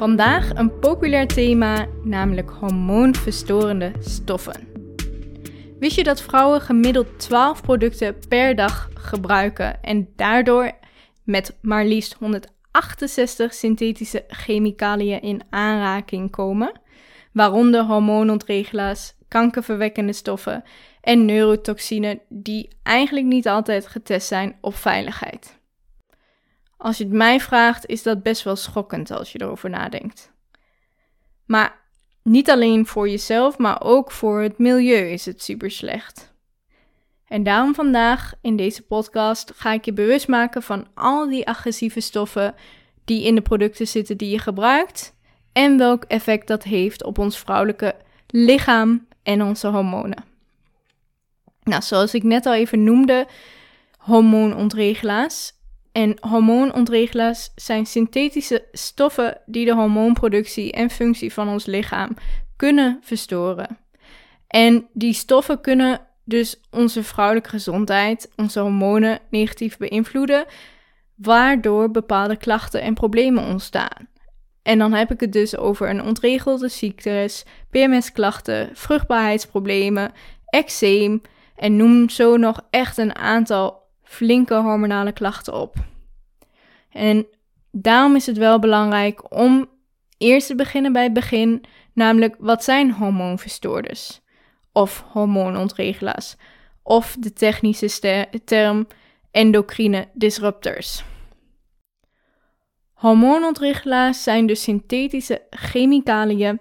Vandaag een populair thema, namelijk hormoonverstorende stoffen. Wist je dat vrouwen gemiddeld 12 producten per dag gebruiken en daardoor met maar liefst 168 synthetische chemicaliën in aanraking komen, waaronder hormoonontregelaars, kankerverwekkende stoffen en neurotoxine die eigenlijk niet altijd getest zijn op veiligheid. Als je het mij vraagt, is dat best wel schokkend als je erover nadenkt. Maar niet alleen voor jezelf, maar ook voor het milieu is het super slecht. En daarom vandaag in deze podcast ga ik je bewust maken van al die agressieve stoffen die in de producten zitten die je gebruikt en welk effect dat heeft op ons vrouwelijke lichaam en onze hormonen. Nou, zoals ik net al even noemde, hormoonontregelaars. En hormoonontregelaars zijn synthetische stoffen die de hormoonproductie en functie van ons lichaam kunnen verstoren. En die stoffen kunnen dus onze vrouwelijke gezondheid, onze hormonen negatief beïnvloeden, waardoor bepaalde klachten en problemen ontstaan. En dan heb ik het dus over een ontregelde ziektes, PMS-klachten, vruchtbaarheidsproblemen, eczeem en noem zo nog echt een aantal flinke hormonale klachten op. En daarom is het wel belangrijk om eerst te beginnen bij het begin, namelijk wat zijn hormoonverstoorders of hormoonontregelaars of de technische term endocrine disruptors. Hormoonontregelaars zijn dus synthetische chemicaliën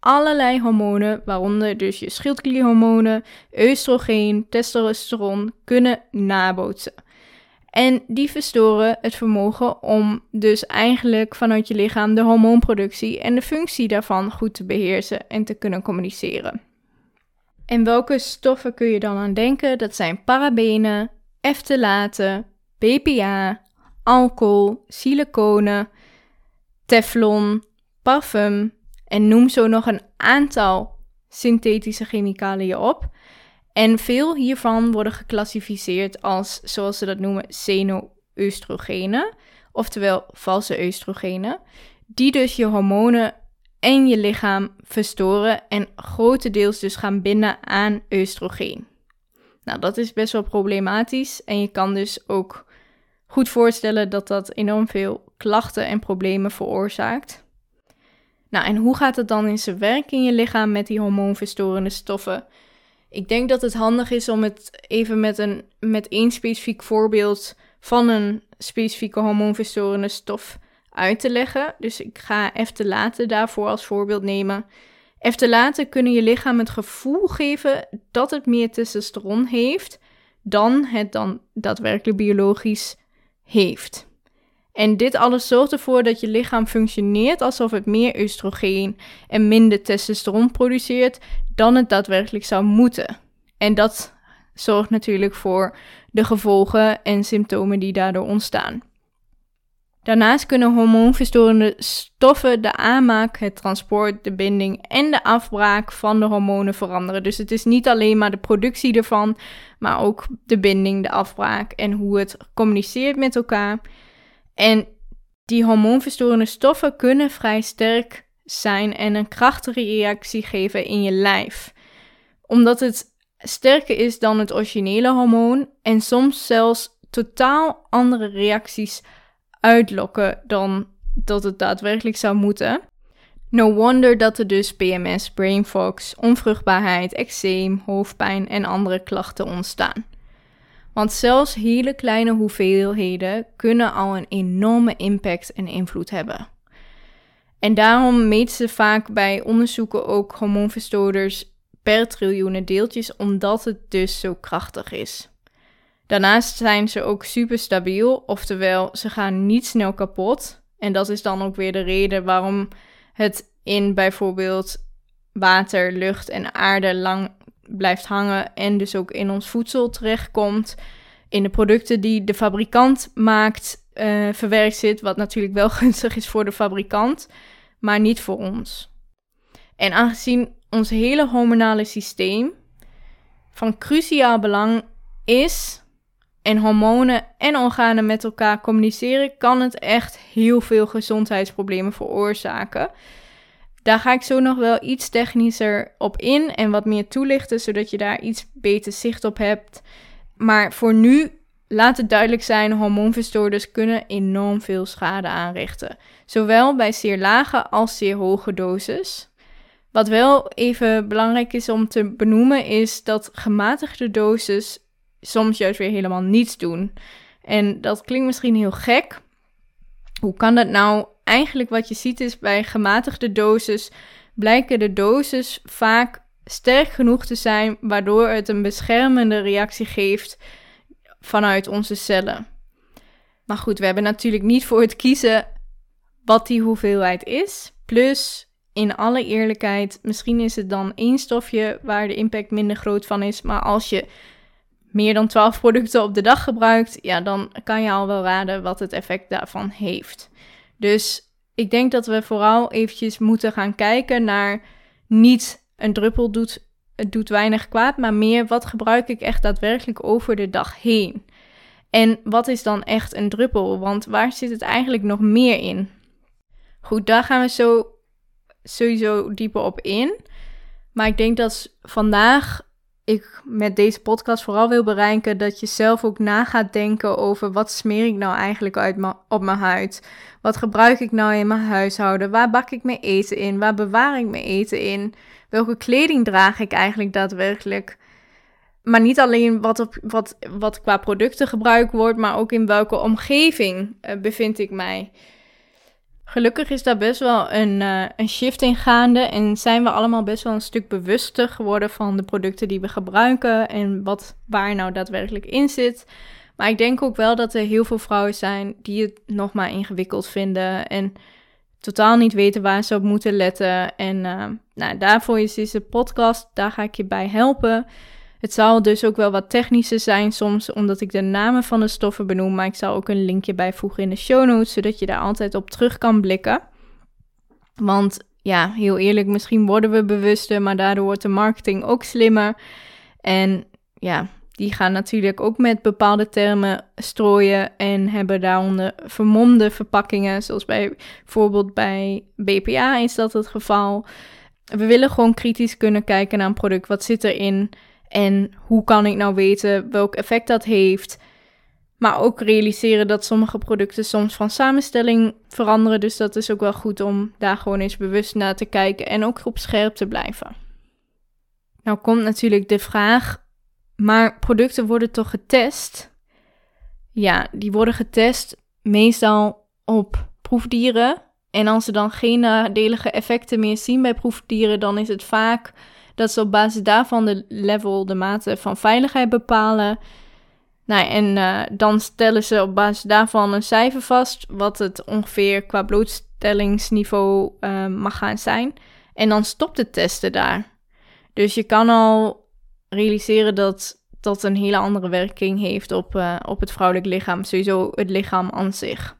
allerlei hormonen, waaronder dus je schildklierhormonen, oestrogeen, testosteron, kunnen nabootsen. En die verstoren het vermogen om dus eigenlijk vanuit je lichaam de hormoonproductie en de functie daarvan goed te beheersen en te kunnen communiceren. En welke stoffen kun je dan aan denken? Dat zijn parabenen, eftalaten, BPA, alcohol, siliconen, teflon, parfum en noem zo nog een aantal synthetische chemicaliën op. En veel hiervan worden geclassificeerd als, zoals ze dat noemen, xeno-oestrogenen, oftewel valse oestrogenen, die dus je hormonen en je lichaam verstoren en grotendeels dus gaan binden aan oestrogeen. Nou, dat is best wel problematisch en je kan dus ook goed voorstellen dat dat enorm veel klachten en problemen veroorzaakt. Nou, en hoe gaat het dan in zijn werk in je lichaam met die hormoonverstorende stoffen? Ik denk dat het handig is om het even met, een, met één specifiek voorbeeld van een specifieke hormoonverstorende stof uit te leggen. Dus ik ga eftalaten daarvoor als voorbeeld nemen. Eftalaten kunnen je lichaam het gevoel geven dat het meer testosteron heeft dan het dan daadwerkelijk biologisch heeft. En dit alles zorgt ervoor dat je lichaam functioneert alsof het meer oestrogeen en minder testosteron produceert dan het daadwerkelijk zou moeten. En dat zorgt natuurlijk voor de gevolgen en symptomen die daardoor ontstaan. Daarnaast kunnen hormoonverstorende stoffen de aanmaak, het transport, de binding en de afbraak van de hormonen veranderen. Dus het is niet alleen maar de productie ervan, maar ook de binding, de afbraak en hoe het communiceert met elkaar. En die hormoonverstorende stoffen kunnen vrij sterk zijn en een krachtige reactie geven in je lijf. Omdat het sterker is dan het originele hormoon en soms zelfs totaal andere reacties uitlokken dan dat het daadwerkelijk zou moeten. No wonder dat er dus PMS, brain fog, onvruchtbaarheid, eczeem, hoofdpijn en andere klachten ontstaan. Want zelfs hele kleine hoeveelheden kunnen al een enorme impact en invloed hebben. En daarom meten ze vaak bij onderzoeken ook hormoonverstoorders per triljoenen deeltjes, omdat het dus zo krachtig is. Daarnaast zijn ze ook super stabiel, oftewel ze gaan niet snel kapot. En dat is dan ook weer de reden waarom het in bijvoorbeeld water, lucht en aarde lang blijft hangen en dus ook in ons voedsel terechtkomt. In de producten die de fabrikant maakt, uh, verwerkt zit, wat natuurlijk wel gunstig is voor de fabrikant, maar niet voor ons. En aangezien ons hele hormonale systeem van cruciaal belang is en hormonen en organen met elkaar communiceren, kan het echt heel veel gezondheidsproblemen veroorzaken. Daar ga ik zo nog wel iets technischer op in en wat meer toelichten, zodat je daar iets beter zicht op hebt. Maar voor nu laat het duidelijk zijn: hormoonverstoorders kunnen enorm veel schade aanrichten. Zowel bij zeer lage als zeer hoge doses. Wat wel even belangrijk is om te benoemen, is dat gematigde doses soms juist weer helemaal niets doen. En dat klinkt misschien heel gek. Hoe kan dat nou? Eigenlijk wat je ziet is bij gematigde doses blijken de doses vaak sterk genoeg te zijn waardoor het een beschermende reactie geeft vanuit onze cellen. Maar goed, we hebben natuurlijk niet voor het kiezen wat die hoeveelheid is. Plus, in alle eerlijkheid, misschien is het dan één stofje waar de impact minder groot van is. Maar als je meer dan 12 producten op de dag gebruikt, ja, dan kan je al wel raden wat het effect daarvan heeft. Dus ik denk dat we vooral eventjes moeten gaan kijken naar niet een druppel doet, het doet weinig kwaad, maar meer wat gebruik ik echt daadwerkelijk over de dag heen. En wat is dan echt een druppel? Want waar zit het eigenlijk nog meer in? Goed, daar gaan we zo sowieso dieper op in. Maar ik denk dat vandaag ik met deze podcast vooral wil bereiken dat je zelf ook na gaat denken over wat smeer ik nou eigenlijk uit op mijn huid? Wat gebruik ik nou in mijn huishouden? Waar bak ik mijn eten in? Waar bewaar ik mijn eten in? Welke kleding draag ik eigenlijk daadwerkelijk? Maar niet alleen wat, op, wat, wat qua producten gebruikt wordt, maar ook in welke omgeving uh, bevind ik mij. Gelukkig is daar best wel een, uh, een shift in gaande en zijn we allemaal best wel een stuk bewuster geworden van de producten die we gebruiken en wat waar nou daadwerkelijk in zit. Maar ik denk ook wel dat er heel veel vrouwen zijn die het nog maar ingewikkeld vinden en totaal niet weten waar ze op moeten letten. En uh, nou, daarvoor is deze podcast, daar ga ik je bij helpen. Het zal dus ook wel wat technischer zijn soms, omdat ik de namen van de stoffen benoem. Maar ik zal ook een linkje bijvoegen in de show notes, zodat je daar altijd op terug kan blikken. Want ja, heel eerlijk, misschien worden we bewuster, maar daardoor wordt de marketing ook slimmer. En ja, die gaan natuurlijk ook met bepaalde termen strooien en hebben daaronder vermomde verpakkingen, zoals bij, bijvoorbeeld bij BPA is dat het geval. We willen gewoon kritisch kunnen kijken naar een product. Wat zit erin? En hoe kan ik nou weten welk effect dat heeft? Maar ook realiseren dat sommige producten soms van samenstelling veranderen. Dus dat is ook wel goed om daar gewoon eens bewust naar te kijken en ook op scherp te blijven. Nou komt natuurlijk de vraag, maar producten worden toch getest? Ja, die worden getest meestal op proefdieren. En als ze dan geen nadelige effecten meer zien bij proefdieren, dan is het vaak dat ze op basis daarvan de level, de mate van veiligheid bepalen. Nou, en uh, dan stellen ze op basis daarvan een cijfer vast, wat het ongeveer qua blootstellingsniveau uh, mag gaan zijn. En dan stopt het testen daar. Dus je kan al realiseren dat dat een hele andere werking heeft op, uh, op het vrouwelijk lichaam, sowieso het lichaam aan zich.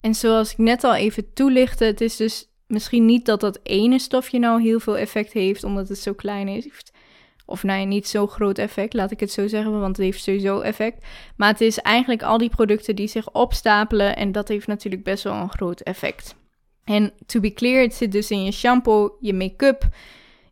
En zoals ik net al even toelichtte, het is dus misschien niet dat dat ene stofje nou heel veel effect heeft, omdat het zo klein is. Of nee, niet zo groot effect, laat ik het zo zeggen, want het heeft sowieso effect. Maar het is eigenlijk al die producten die zich opstapelen en dat heeft natuurlijk best wel een groot effect. En to be clear, het zit dus in je shampoo, je make-up,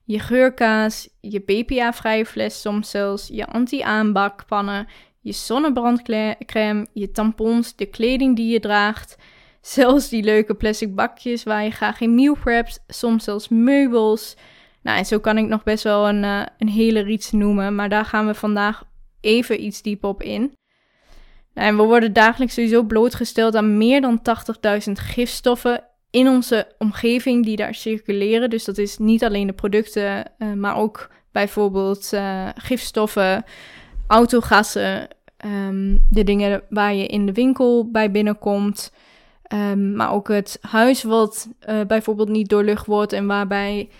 je geurkaas, je BPA-vrije fles soms zelfs, je anti-aanbakpannen, je zonnebrandcrème, je tampons, de kleding die je draagt, Zelfs die leuke plastic bakjes waar je graag in meal prept. Soms zelfs meubels. Nou, en zo kan ik nog best wel een, uh, een hele riets noemen. Maar daar gaan we vandaag even iets dieper op in. Nou, en we worden dagelijks sowieso blootgesteld aan meer dan 80.000 gifstoffen in onze omgeving die daar circuleren. Dus dat is niet alleen de producten, uh, maar ook bijvoorbeeld uh, gifstoffen, autogassen, um, de dingen waar je in de winkel bij binnenkomt. Um, maar ook het huis wat uh, bijvoorbeeld niet doorlucht wordt en waarbij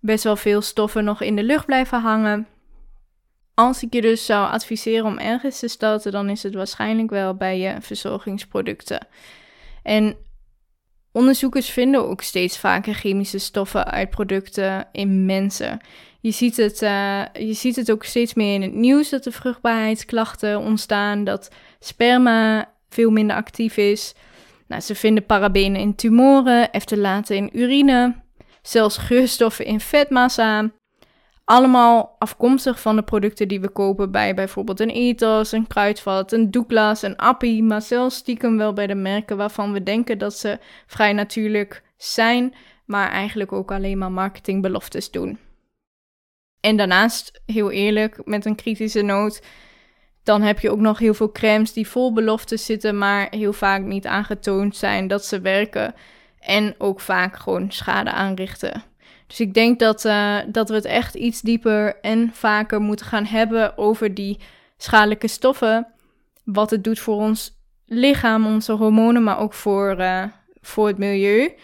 best wel veel stoffen nog in de lucht blijven hangen. Als ik je dus zou adviseren om ergens te starten, dan is het waarschijnlijk wel bij je verzorgingsproducten. En onderzoekers vinden ook steeds vaker chemische stoffen uit producten in mensen. Je ziet, het, uh, je ziet het ook steeds meer in het nieuws dat er vruchtbaarheidsklachten ontstaan, dat sperma veel minder actief is. Nou, ze vinden parabenen in tumoren, eftalaten in urine, zelfs geurstoffen in vetmassa. Allemaal afkomstig van de producten die we kopen bij bijvoorbeeld een ethos, een kruidvat, een Douglas, een Appie, maar zelfs stiekem wel bij de merken waarvan we denken dat ze vrij natuurlijk zijn, maar eigenlijk ook alleen maar marketingbeloftes doen. En daarnaast, heel eerlijk, met een kritische noot, dan heb je ook nog heel veel crèmes die vol beloftes zitten, maar heel vaak niet aangetoond zijn dat ze werken. En ook vaak gewoon schade aanrichten. Dus ik denk dat, uh, dat we het echt iets dieper en vaker moeten gaan hebben over die schadelijke stoffen. Wat het doet voor ons lichaam, onze hormonen, maar ook voor, uh, voor het milieu.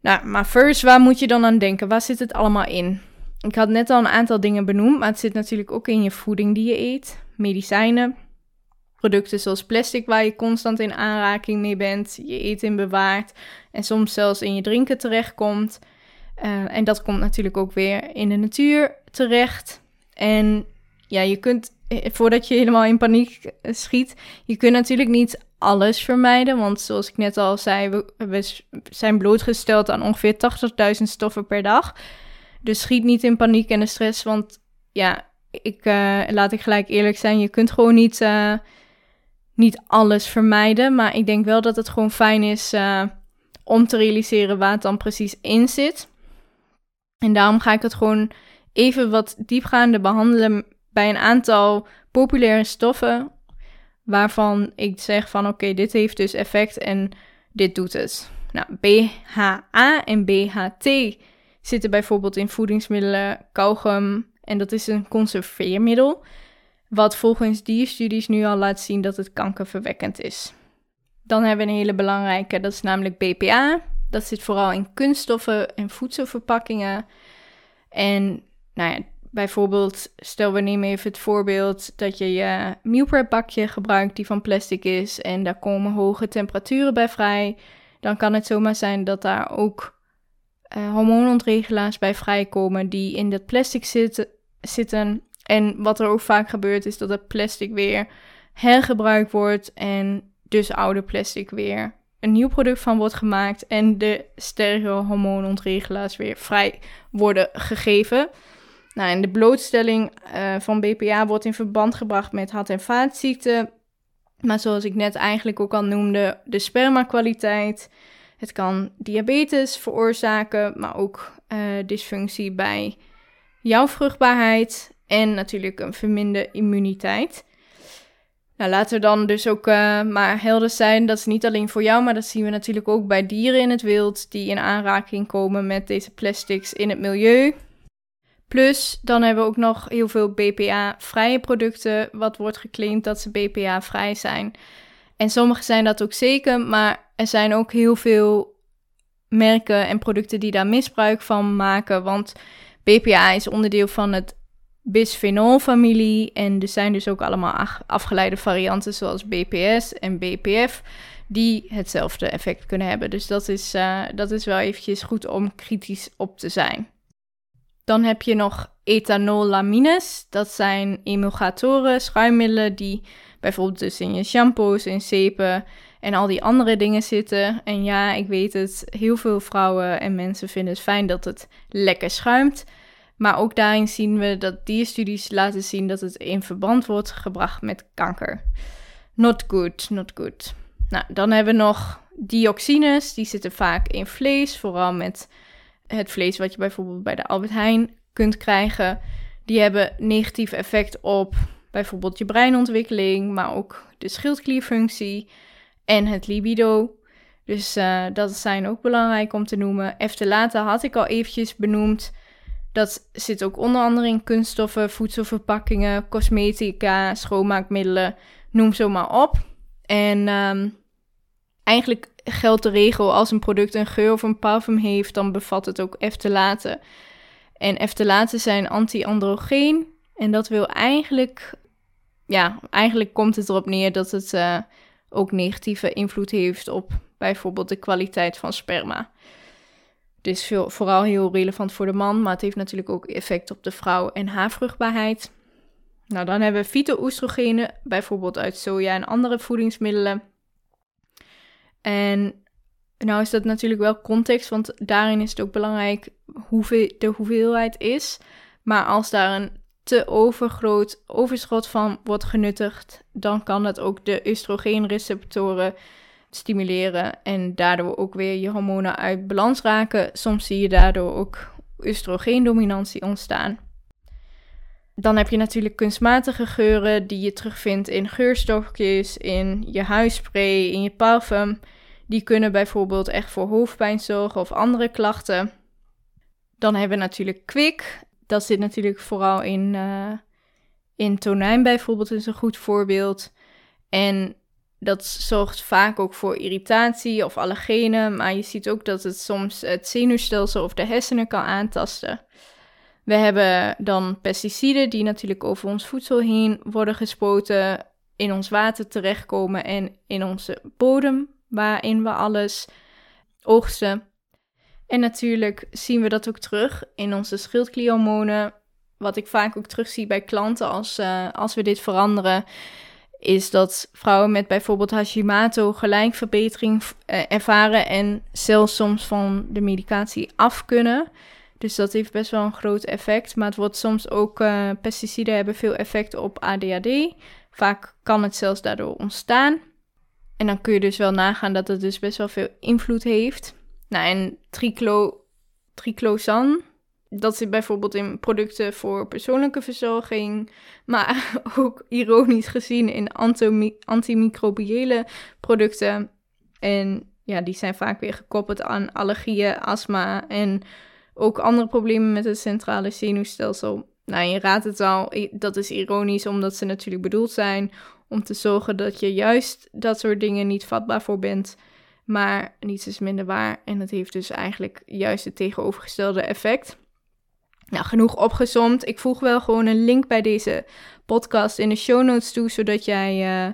Nou, maar first, waar moet je dan aan denken? Waar zit het allemaal in? Ik had net al een aantal dingen benoemd, maar het zit natuurlijk ook in je voeding die je eet, medicijnen, producten zoals plastic waar je constant in aanraking mee bent, je eten bewaart en soms zelfs in je drinken terechtkomt. Uh, en dat komt natuurlijk ook weer in de natuur terecht. En ja, je kunt, eh, voordat je helemaal in paniek eh, schiet, je kunt natuurlijk niet alles vermijden. Want zoals ik net al zei, we, we zijn blootgesteld aan ongeveer 80.000 stoffen per dag. Dus schiet niet in paniek en de stress, want ja, ik, uh, laat ik gelijk eerlijk zijn, je kunt gewoon niet, uh, niet alles vermijden. Maar ik denk wel dat het gewoon fijn is uh, om te realiseren waar het dan precies in zit. En daarom ga ik het gewoon even wat diepgaander behandelen bij een aantal populaire stoffen. Waarvan ik zeg van oké, dit heeft dus effect en dit doet het. Nou, BHA en BHT zitten bijvoorbeeld in voedingsmiddelen, kauwgum en dat is een conserveermiddel. Wat volgens die studies nu al laat zien dat het kankerverwekkend is. Dan hebben we een hele belangrijke, dat is namelijk BPA. Dat zit vooral in kunststoffen en voedselverpakkingen. En nou ja, bijvoorbeeld, stel we nemen even het voorbeeld dat je je bakje gebruikt die van plastic is en daar komen hoge temperaturen bij vrij. Dan kan het zomaar zijn dat daar ook uh, hormoonontregelaars bij vrijkomen die in dat plastic zitten, zitten. En wat er ook vaak gebeurt is dat het plastic weer hergebruikt wordt en dus oude plastic weer een nieuw product van wordt gemaakt en de sterke hormoonontregelaars weer vrij worden gegeven. Nou, en de blootstelling uh, van BPA wordt in verband gebracht met hart- en vaatziekten. Maar zoals ik net eigenlijk ook al noemde, de spermakwaliteit. Het kan diabetes veroorzaken, maar ook uh, dysfunctie bij jouw vruchtbaarheid en natuurlijk een verminderde immuniteit. Nou, laten we dan dus ook uh, maar helder zijn. Dat is niet alleen voor jou, maar dat zien we natuurlijk ook bij dieren in het wild die in aanraking komen met deze plastics in het milieu. Plus, dan hebben we ook nog heel veel BPA-vrije producten, wat wordt geclaimd dat ze BPA-vrij zijn. En sommige zijn dat ook zeker, maar er zijn ook heel veel merken en producten die daar misbruik van maken. Want BPA is onderdeel van het bisphenol-familie. En er zijn dus ook allemaal afgeleide varianten zoals BPS en BPF die hetzelfde effect kunnen hebben. Dus dat is, uh, dat is wel eventjes goed om kritisch op te zijn. Dan heb je nog ethanollamines. Dat zijn emulgatoren, schuimmiddelen die bijvoorbeeld dus in je shampoos, in zeepen en al die andere dingen zitten. En ja, ik weet het, heel veel vrouwen en mensen vinden het fijn dat het lekker schuimt. Maar ook daarin zien we dat die studies laten zien dat het in verband wordt gebracht met kanker. Not good, not good. Nou, dan hebben we nog dioxines. Die zitten vaak in vlees, vooral met het vlees wat je bijvoorbeeld bij de Albert Heijn kunt krijgen. Die hebben negatief effect op bijvoorbeeld je breinontwikkeling, maar ook de schildklierfunctie en het libido. Dus uh, dat zijn ook belangrijk om te noemen. later had ik al eventjes benoemd. Dat zit ook onder andere in kunststoffen, voedselverpakkingen, cosmetica, schoonmaakmiddelen, noem zo maar op. En um, eigenlijk geldt de regel als een product een geur of een parfum heeft, dan bevat het ook eftalaten. En eftalaten zijn anti-androgeen. En dat wil eigenlijk, ja, eigenlijk komt het erop neer dat het uh, ook negatieve invloed heeft op bijvoorbeeld de kwaliteit van sperma. Is veel, vooral heel relevant voor de man, maar het heeft natuurlijk ook effect op de vrouw en haar vruchtbaarheid. Nou, dan hebben we fyto-oestrogenen, bijvoorbeeld uit soja en andere voedingsmiddelen. En nou is dat natuurlijk wel context, want daarin is het ook belangrijk hoeveel de hoeveelheid is. Maar als daar een te overgroot overschot van wordt genuttigd, dan kan dat ook de oestrogeenreceptoren stimuleren en daardoor ook weer je hormonen uit balans raken. Soms zie je daardoor ook oestrogeendominantie ontstaan. Dan heb je natuurlijk kunstmatige geuren die je terugvindt in geurstokjes, in je huisspray, in je parfum. Die kunnen bijvoorbeeld echt voor hoofdpijn zorgen of andere klachten. Dan hebben we natuurlijk kwik. Dat zit natuurlijk vooral in, uh, in tonijn bijvoorbeeld, is een goed voorbeeld. En dat zorgt vaak ook voor irritatie of allergenen, maar je ziet ook dat het soms het zenuwstelsel of de hersenen kan aantasten. We hebben dan pesticiden die natuurlijk over ons voedsel heen worden gespoten, in ons water terechtkomen en in onze bodem, waarin we alles oogsten. En natuurlijk zien we dat ook terug in onze schildklierhormonen. Wat ik vaak ook terugzie bij klanten als, uh, als we dit veranderen, is dat vrouwen met bijvoorbeeld Hashimoto gelijk verbetering uh, ervaren en zelfs soms van de medicatie af kunnen. Dus dat heeft best wel een groot effect. Maar het wordt soms ook, uh, pesticiden hebben veel effect op ADHD. Vaak kan het zelfs daardoor ontstaan. En dan kun je dus wel nagaan dat het dus best wel veel invloed heeft. Nou, en triclo, triclosan, dat zit bijvoorbeeld in producten voor persoonlijke verzorging, maar ook ironisch gezien in antimicrobiële producten. En ja, die zijn vaak weer gekoppeld aan allergieën, astma en ook andere problemen met het centrale zenuwstelsel. Nou, je raadt het al, dat is ironisch omdat ze natuurlijk bedoeld zijn om te zorgen dat je juist dat soort dingen niet vatbaar voor bent. Maar niets is minder waar en dat heeft dus eigenlijk juist het tegenovergestelde effect. Nou, genoeg opgezomd. Ik voeg wel gewoon een link bij deze podcast in de show notes toe, zodat jij uh,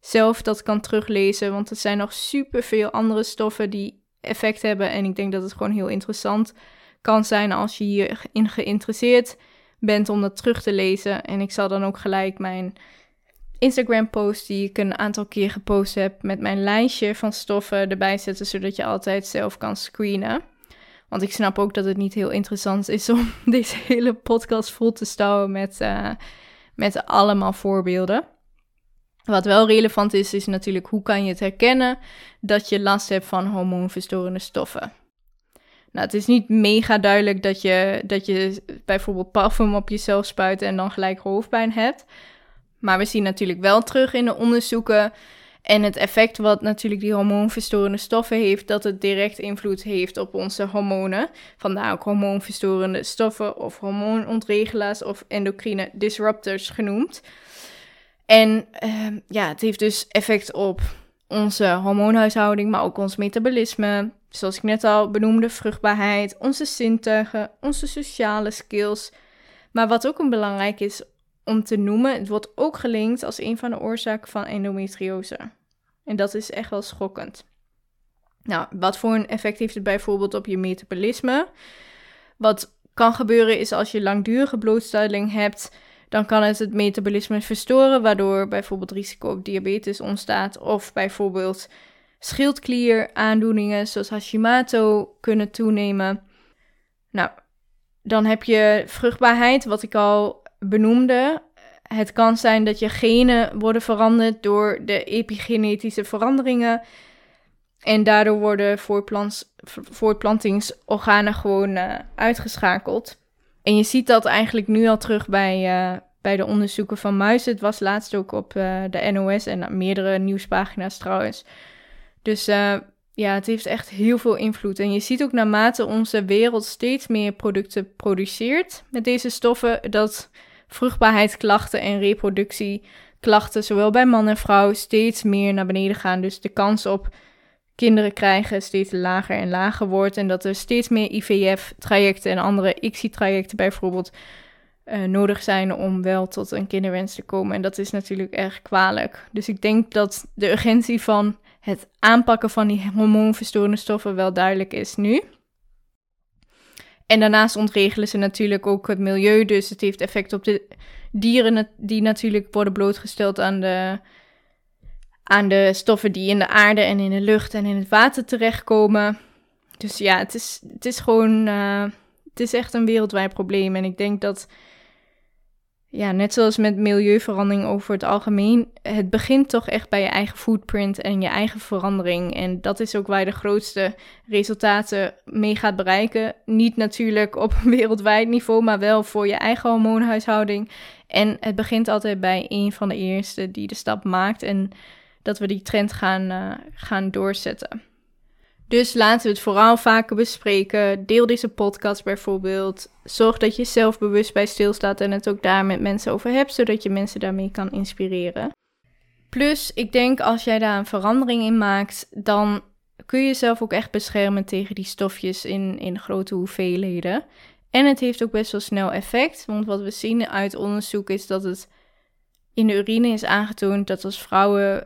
zelf dat kan teruglezen. Want er zijn nog superveel andere stoffen die effect hebben. En ik denk dat het gewoon heel interessant kan zijn als je hierin geïnteresseerd bent om dat terug te lezen. En ik zal dan ook gelijk mijn Instagram-post die ik een aantal keer gepost heb met mijn lijstje van stoffen erbij zetten, zodat je altijd zelf kan screenen. Want ik snap ook dat het niet heel interessant is om deze hele podcast vol te stouwen met, uh, met allemaal voorbeelden. Wat wel relevant is, is natuurlijk hoe kan je het herkennen dat je last hebt van hormoonverstorende stoffen. Nou, het is niet mega duidelijk dat je, dat je bijvoorbeeld parfum op jezelf spuit en dan gelijk hoofdpijn hebt. Maar we zien natuurlijk wel terug in de onderzoeken en het effect wat natuurlijk die hormoonverstorende stoffen heeft, dat het direct invloed heeft op onze hormonen. Vandaar ook hormoonverstorende stoffen of hormoonontregelaars of endocrine disruptors genoemd. En uh, ja, het heeft dus effect op onze hormoonhuishouding, maar ook ons metabolisme. Zoals ik net al benoemde, vruchtbaarheid, onze zintuigen, onze sociale skills. Maar wat ook een belangrijk is om te noemen. Het wordt ook gelinkt als een van de oorzaken van endometriose. En dat is echt wel schokkend. Nou, wat voor een effect heeft het bijvoorbeeld op je metabolisme? Wat kan gebeuren is als je langdurige blootstelling hebt, dan kan het het metabolisme verstoren, waardoor bijvoorbeeld risico op diabetes ontstaat of bijvoorbeeld schildklieraandoeningen zoals Hashimoto kunnen toenemen. Nou, dan heb je vruchtbaarheid, wat ik al benoemde. Het kan zijn dat je genen worden veranderd door de epigenetische veranderingen. En daardoor worden voortplantingsorganen gewoon uh, uitgeschakeld. En je ziet dat eigenlijk nu al terug bij, uh, bij de onderzoeken van muizen. Het was laatst ook op uh, de NOS en meerdere nieuwspagina's trouwens. Dus ja, het heeft echt heel veel invloed. En je ziet ook naarmate onze wereld steeds meer producten produceert met deze stoffen, dat vruchtbaarheidsklachten en reproductieklachten, zowel bij man en vrouw, steeds meer naar beneden gaan. Dus de kans op kinderen krijgen steeds lager en lager wordt. En dat er steeds meer IVF-trajecten en andere ICSI-trajecten bijvoorbeeld uh, nodig zijn om wel tot een kinderwens te komen. En dat is natuurlijk erg kwalijk. Dus ik denk dat de urgentie van het aanpakken van die hormoonverstorende stoffen wel duidelijk is nu. En daarnaast ontregelen ze natuurlijk ook het milieu, dus het heeft effect op de dieren die natuurlijk worden blootgesteld aan de, aan de stoffen die in de aarde en in de lucht en in het water terechtkomen. Dus ja, het is, het is gewoon, uh, het is echt een wereldwijd probleem. En ik denk dat ja, net zoals met milieuverandering over het algemeen, het begint toch echt bij je eigen footprint en je eigen verandering. En dat is ook waar je de grootste resultaten mee gaat bereiken. Niet natuurlijk op wereldwijd niveau, maar wel voor je eigen hormoonhuishouding. En het begint altijd bij een van de eerste die de stap maakt en dat we die trend gaan, uh, gaan doorzetten. Dus laten we het vooral vaker bespreken. Deel deze podcast bijvoorbeeld. Zorg dat je zelf bewust bij stilstaat en het ook daar met mensen over hebt, zodat je mensen daarmee kan inspireren. Plus, ik denk als jij daar een verandering in maakt, dan kun je jezelf ook echt beschermen tegen die stofjes in, in grote hoeveelheden. En het heeft ook best wel snel effect, want wat we zien uit onderzoek is dat het in de urine is aangetoond dat als vrouwen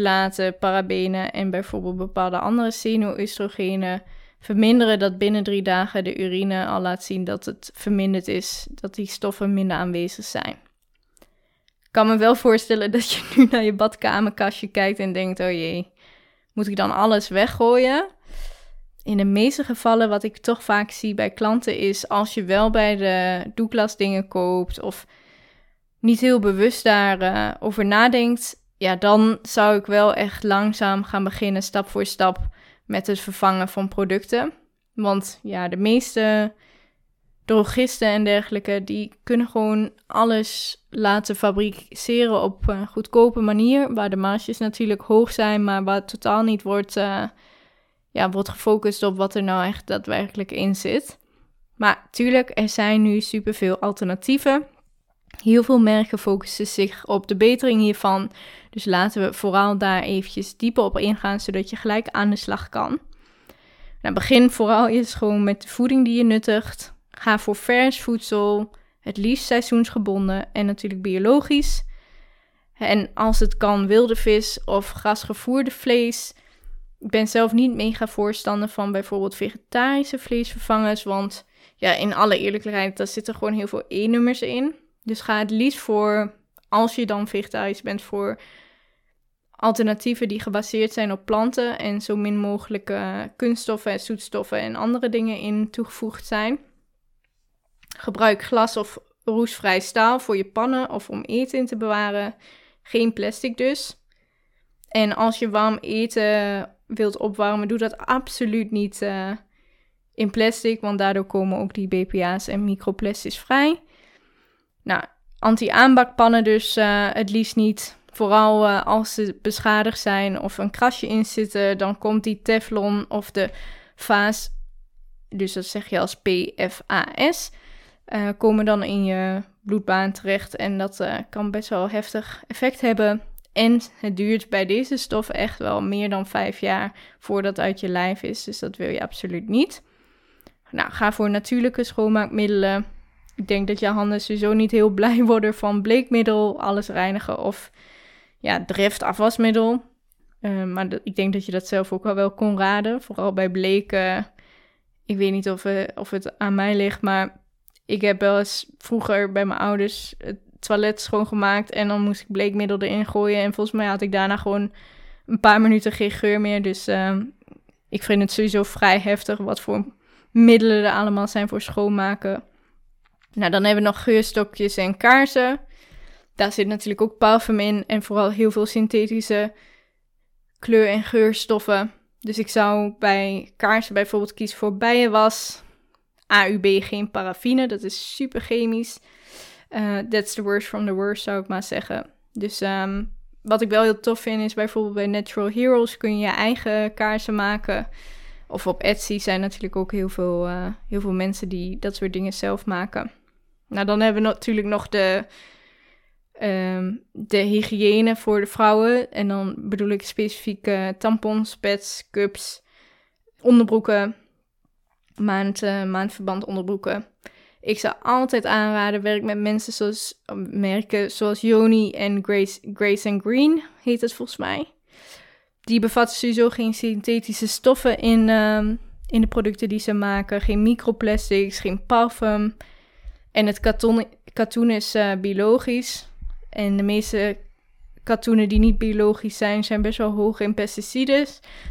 laten parabenen en bijvoorbeeld bepaalde andere xenoestrogenen verminderen dat binnen drie dagen de urine al laat zien dat het verminderd is, dat die stoffen minder aanwezig zijn. Ik kan me wel voorstellen dat je nu naar je badkamerkastje kijkt en denkt: oh jee, moet ik dan alles weggooien? In de meeste gevallen, wat ik toch vaak zie bij klanten, is als je wel bij de Douglas dingen koopt of niet heel bewust daarover over nadenkt, ja, dan zou ik wel echt langzaam gaan beginnen, stap voor stap, met het vervangen van producten. Want ja, de meeste drogisten en dergelijke, die kunnen gewoon alles laten fabriceren op een goedkope manier, waar de marges natuurlijk hoog zijn, maar waar totaal niet wordt, uh, ja, wordt gefocust op wat er nou echt daadwerkelijk in zit. Maar tuurlijk, er zijn nu superveel alternatieven. Heel veel merken focussen zich op de betering hiervan. Dus laten we vooral daar eventjes dieper op ingaan, zodat je gelijk aan de slag kan. Nou, begin vooral eerst gewoon met de voeding die je nuttigt. Ga voor vers voedsel, het liefst seizoensgebonden en natuurlijk biologisch. En als het kan, wilde vis of grasgevoerde vlees. Ik ben zelf niet mega voorstander van bijvoorbeeld vegetarische vleesvervangers, want ja, in alle eerlijkheid, daar zitten gewoon heel veel E-nummers in. Dus ga het liefst voor, als je dan vegetarisch bent, voor alternatieven die gebaseerd zijn op planten en zo min mogelijk uh, kunststoffen, zoetstoffen en andere dingen in toegevoegd zijn. Gebruik glas of roestvrij staal voor je pannen of om eten in te bewaren. Geen plastic dus. En als je warm eten wilt opwarmen, doe dat absoluut niet uh, in plastic, want daardoor komen ook die BPA's en microplastics vrij. Nou, anti-aanbakpannen dus uh, het liefst niet. Vooral uh, als ze beschadigd zijn of een krasje in zitten, dan komt die teflon of de vaas, dus dat zeg je als PFAS, eh, komen dan in je bloedbaan terecht. En dat kan best wel heftig effect hebben. En het duurt bij deze stoffen echt wel meer dan vijf jaar voordat het uit je lijf is. Dus dat wil je absoluut niet. Nou, ga voor natuurlijke schoonmaakmiddelen. Ik denk dat je handen sowieso niet heel blij worden van bleekmiddel, alles reinigen of ja, drift afwasmiddel. Uh, maar ik denk dat je dat zelf ook wel wel kon raden. Vooral bij bleken. Ik weet niet of, uh, of het aan mij ligt, maar ik heb wel eens vroeger bij mijn ouders het toilet schoongemaakt en dan moest ik bleekmiddel erin gooien. En volgens mij had ik daarna gewoon een paar minuten geen geur meer. Dus uh, ik vind het sowieso vrij heftig wat voor middelen er allemaal zijn voor schoonmaken. Nou, dan hebben we nog geurstokjes en kaarsen. Daar zit natuurlijk ook parfum in en vooral heel veel synthetische kleur- en geurstoffen. Dus ik zou bij kaarsen bijvoorbeeld kiezen voor bijenwas. AUB, geen paraffine, dat is super chemisch. Uh, that's the worst from the worst, zou ik maar zeggen. Dus ehm, wat ik wel heel tof vind is bijvoorbeeld bij Natural Heroes kun je je eigen kaarsen maken. Of op Etsy zijn natuurlijk ook heel veel, uh, heel veel mensen die dat soort dingen zelf maken. Nou, dan hebben we natuurlijk nog de, um, de hygiëne voor de vrouwen. En dan bedoel ik specifiek tampons, pads, cups, onderbroeken, maand, uh, maandverband onderbroeken. Ik zou altijd aanraden, werk met mensen zoals, merken zoals Yoni en Grace, Grace and Green, heet het volgens mij. Die bevatten sowieso geen synthetische stoffen in, um, in de producten die ze maken. Geen microplastics, geen parfum. En het katoen, is uh, biologisch. En de meeste katoenen die niet biologisch zijn, zijn best wel hoog in pesticiden.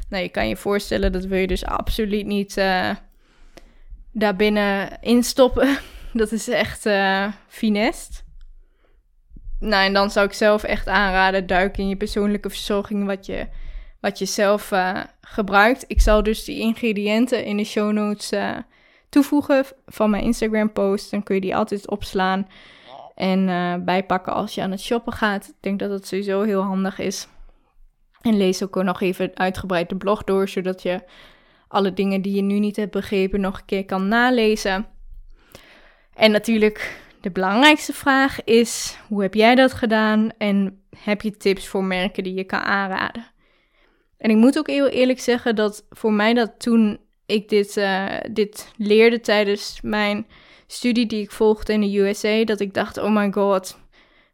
Nou, je kan je voorstellen, dat wil je dus absoluut niet uh, daarbinnen instoppen. dat is echt uh, finest. Nou, en dan zou ik zelf echt aanraden, duik in je persoonlijke verzorging wat je, wat je zelf uh, gebruikt. Ik zal dus die ingrediënten in de show notes toevoegen van mijn Instagram post. Dan kun je die altijd opslaan en uh, bijpakken als je aan het shoppen gaat. Ik denk dat het sowieso heel handig is. En lees ook nog even uitgebreid de blog door, zodat je alle dingen die je nu niet hebt begrepen nog een keer kan nalezen. En natuurlijk, de belangrijkste vraag is: hoe heb jij dat gedaan? En heb je tips voor merken die je kan aanraden? En ik moet ook heel eerlijk zeggen dat voor mij dat toen ik dit, uh, dit leerde tijdens mijn studie die ik volgde in de USA, dat ik dacht, oh my god,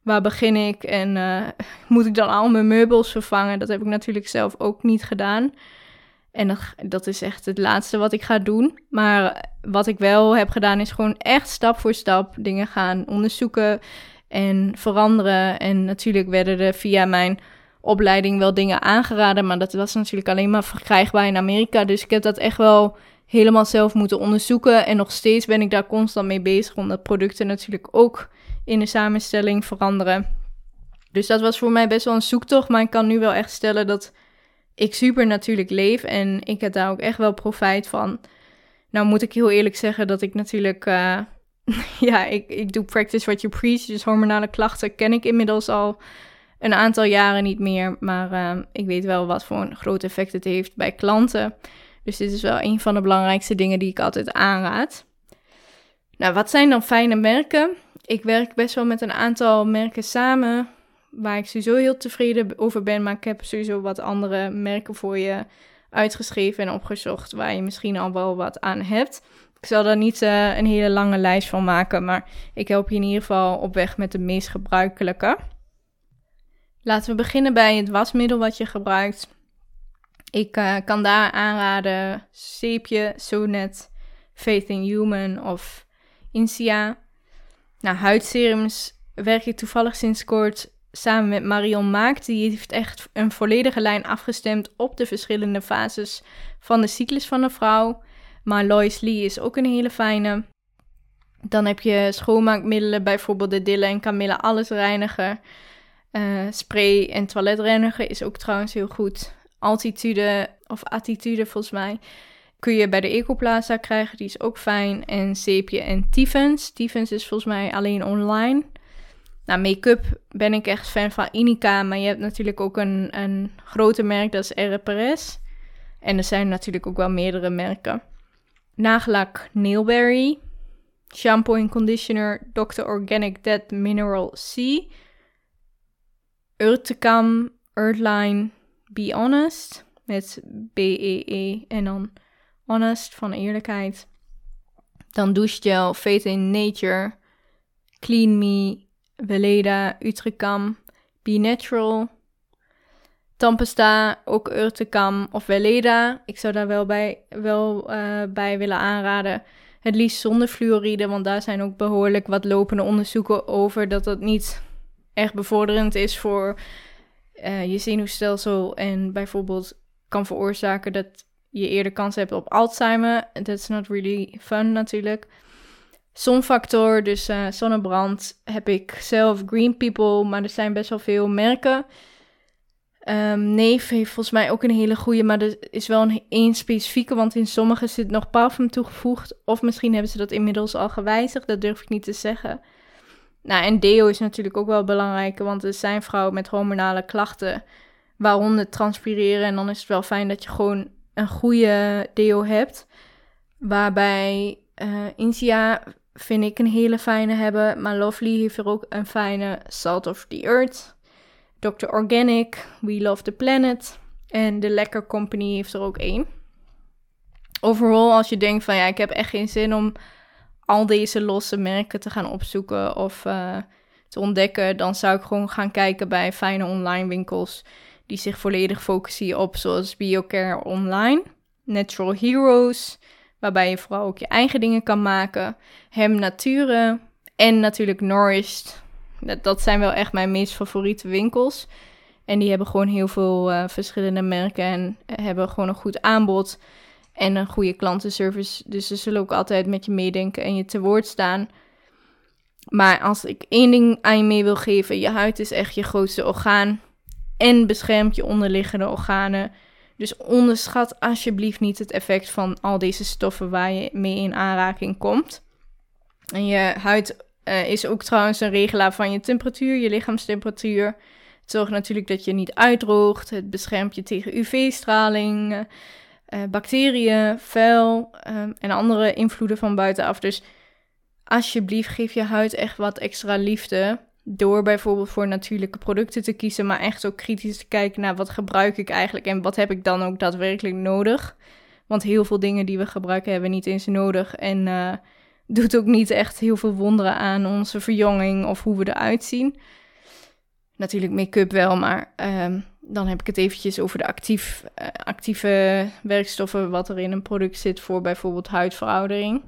waar begin ik? En uh, moet ik dan al mijn meubels vervangen? Dat heb ik natuurlijk zelf ook niet gedaan. En dat is echt het laatste wat ik ga doen. Maar wat ik wel heb gedaan is gewoon echt stap voor stap dingen gaan onderzoeken en veranderen. En natuurlijk werden er via mijn opleiding wel dingen aangeraden, maar dat was natuurlijk alleen maar verkrijgbaar in Amerika. Dus ik heb dat echt wel helemaal zelf moeten onderzoeken. En nog steeds ben ik daar constant mee bezig, omdat producten natuurlijk ook in de samenstelling veranderen. Dus dat was voor mij best wel een zoektocht, maar ik kan nu wel echt stellen dat ik super natuurlijk leef en ik heb daar ook echt wel profijt van. Nou moet ik heel eerlijk zeggen dat ik natuurlijk, uh, ja, ik, ik doe practice what you preach, dus hormonale klachten ken ik inmiddels al een aantal jaren niet meer, maar uh, ik weet wel wat voor een groot effect het heeft bij klanten. Dus dit is wel een van de belangrijkste dingen die ik altijd aanraad. Nou, wat zijn dan fijne merken? Ik werk best wel met een aantal merken samen, waar ik sowieso heel tevreden over ben. Maar ik heb sowieso wat andere merken voor je uitgeschreven en opgezocht, waar je misschien al wel wat aan hebt. Ik zal daar niet uh, een hele lange lijst van maken, maar ik help je in ieder geval op weg met de meest gebruikelijke. Laten we beginnen bij het wasmiddel wat je gebruikt. Ik uh, kan daar aanraden Zeepje, Sonet, Faith in Human of Insia. Nou, huidserums werk ik toevallig sinds kort samen met Marion Maakt. Die heeft echt een volledige lijn afgestemd op de verschillende fases van de cyclus van een vrouw. Maar Lois Lee is ook een hele fijne. Dan heb je schoonmaakmiddelen, bijvoorbeeld de Dille en Camilla Alles Reiniger. Uh, spray en toiletreiniger is ook trouwens heel goed altitude of attitude volgens mij. Kun je bij de Ecoplaza krijgen, die is ook fijn. En Zeepje en Tivens. Tivens is volgens mij alleen online. Nou, make-up ben ik echt fan van Inica, maar je hebt natuurlijk ook een, een grote merk, dat is RPRS. En er zijn natuurlijk ook wel meerdere merken. Nagellak Nailberry. Shampoo en conditioner Dr. Organic Dead Mineral C. Urtekam, Earthline, Be Honest. Met B-E-E en dan Honest van eerlijkheid. Dan douchegel, Faith in Nature, Clean Me, Veleda, Utricam, Be Natural. Tampesta, ook Urtekam of Veleda. Ik zou daar wel bij, wel, uh, bij willen aanraden. Het liefst zonder fluoride, want daar zijn ook behoorlijk wat lopende onderzoeken over dat dat niet echt bevorderend is voor uh, je zenuwstelsel en bijvoorbeeld kan veroorzaken dat je eerder kans hebt op Alzheimer. That's not really fun natuurlijk. Zonfactor, dus uh, zonnebrand, heb ik zelf Green People, maar er zijn best wel veel merken. Um, Neef heeft volgens mij ook een hele goede, maar er is wel een specifieke, want in sommige zit nog parfum toegevoegd. Of misschien hebben ze dat inmiddels al gewijzigd, dat durf ik niet te zeggen. Nou, en deo is natuurlijk ook wel belangrijk, want er zijn vrouwen met hormonale klachten, waaronder transpireren. En dan is het wel fijn dat je gewoon een goede deo hebt. Waarbij uh, Insia vind ik een hele fijne hebben, maar Lovely heeft er ook een fijne Salt of the Earth. Dr. Organic, We Love the Planet en The Lekker Company heeft er ook één. Overal, als je denkt van ja, ik heb echt geen zin om al deze losse merken te gaan opzoeken of uh, te ontdekken, dan zou ik gewoon gaan kijken bij fijne online winkels die zich volledig focussen op, zoals BioCare Online, Natural Heroes, waarbij je vooral ook je eigen dingen kan maken, Hem Nature en natuurlijk Nourished. Dat, zijn wel echt mijn meest favoriete winkels. En die hebben gewoon heel veel uh, verschillende merken en hebben gewoon een goed aanbod en een goede klantenservice. Dus ze zullen ook altijd met je meedenken en je te woord staan. Maar als ik één ding aan je mee wil geven, je huid is echt je grootste orgaan en beschermt je onderliggende organen. Dus onderschat alsjeblieft niet het effect van al deze stoffen waar je mee in aanraking komt. En je huid uh, is ook trouwens een regelaar van je temperatuur, je lichaamstemperatuur. Het zorgt natuurlijk dat je niet uitdroogt. Het beschermt je tegen UV-straling, uh, bacteriën, vuil um, en andere invloeden van buitenaf. Dus alsjeblieft geef je huid echt wat extra liefde. Door bijvoorbeeld voor natuurlijke producten te kiezen, maar echt ook kritisch te kijken naar wat gebruik ik eigenlijk en wat heb ik dan ook daadwerkelijk nodig. Want heel veel dingen die we gebruiken hebben niet eens nodig. En uh, doet ook niet echt heel veel wonderen aan onze verjonging of hoe we eruit zien. Natuurlijk make-up wel, maar um, dan heb ik het eventjes over de actief, uh, actieve werkstoffen wat er in een product zit voor bijvoorbeeld huidveroudering.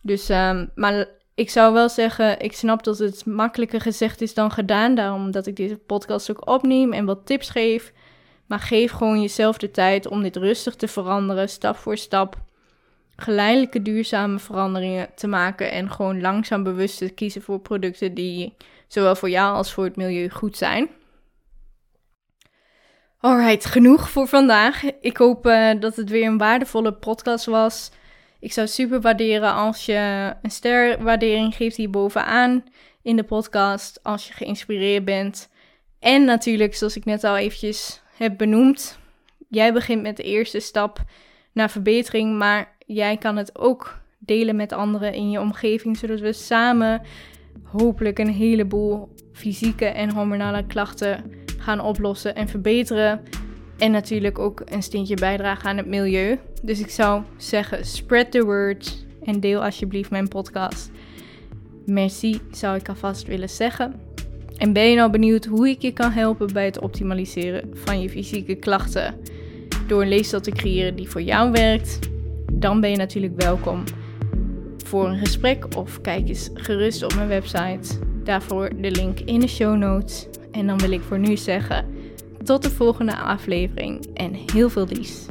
Dus, um, maar ik zou wel zeggen, ik snap dat het makkelijker gezegd is dan gedaan. Daarom dat ik deze podcast ook opneem en wat tips geef. Maar geef gewoon jezelf de tijd om dit rustig te veranderen, stap voor stap. Geleidelijke duurzame veranderingen te maken en gewoon langzaam bewust te kiezen voor producten die zowel voor jou als voor het milieu goed zijn. Alright, genoeg voor vandaag. Ik hoop uh, dat het weer een waardevolle podcast was. Ik zou super waarderen als je een sterwaardering geeft hier bovenaan in de podcast. Als je geïnspireerd bent. En natuurlijk, zoals ik net al eventjes heb benoemd. Jij begint met de eerste stap naar verbetering. Maar jij kan het ook delen met anderen in je omgeving. Zodat we samen hopelijk een heleboel fysieke en hormonale klachten gaan oplossen en verbeteren. En natuurlijk ook een steentje bijdragen aan het milieu. Dus ik zou zeggen, spread the word en deel alsjeblieft mijn podcast. Merci zou ik alvast willen zeggen. En ben je nou benieuwd hoe ik je kan helpen bij het optimaliseren van je fysieke klachten door een leefstijl te creëren die voor jou werkt? Dan ben je natuurlijk welkom voor een gesprek of kijk eens gerust op mijn website. Daarvoor de link in de show notes. En dan wil ik voor nu zeggen tot de volgende aflevering en heel veel liefs.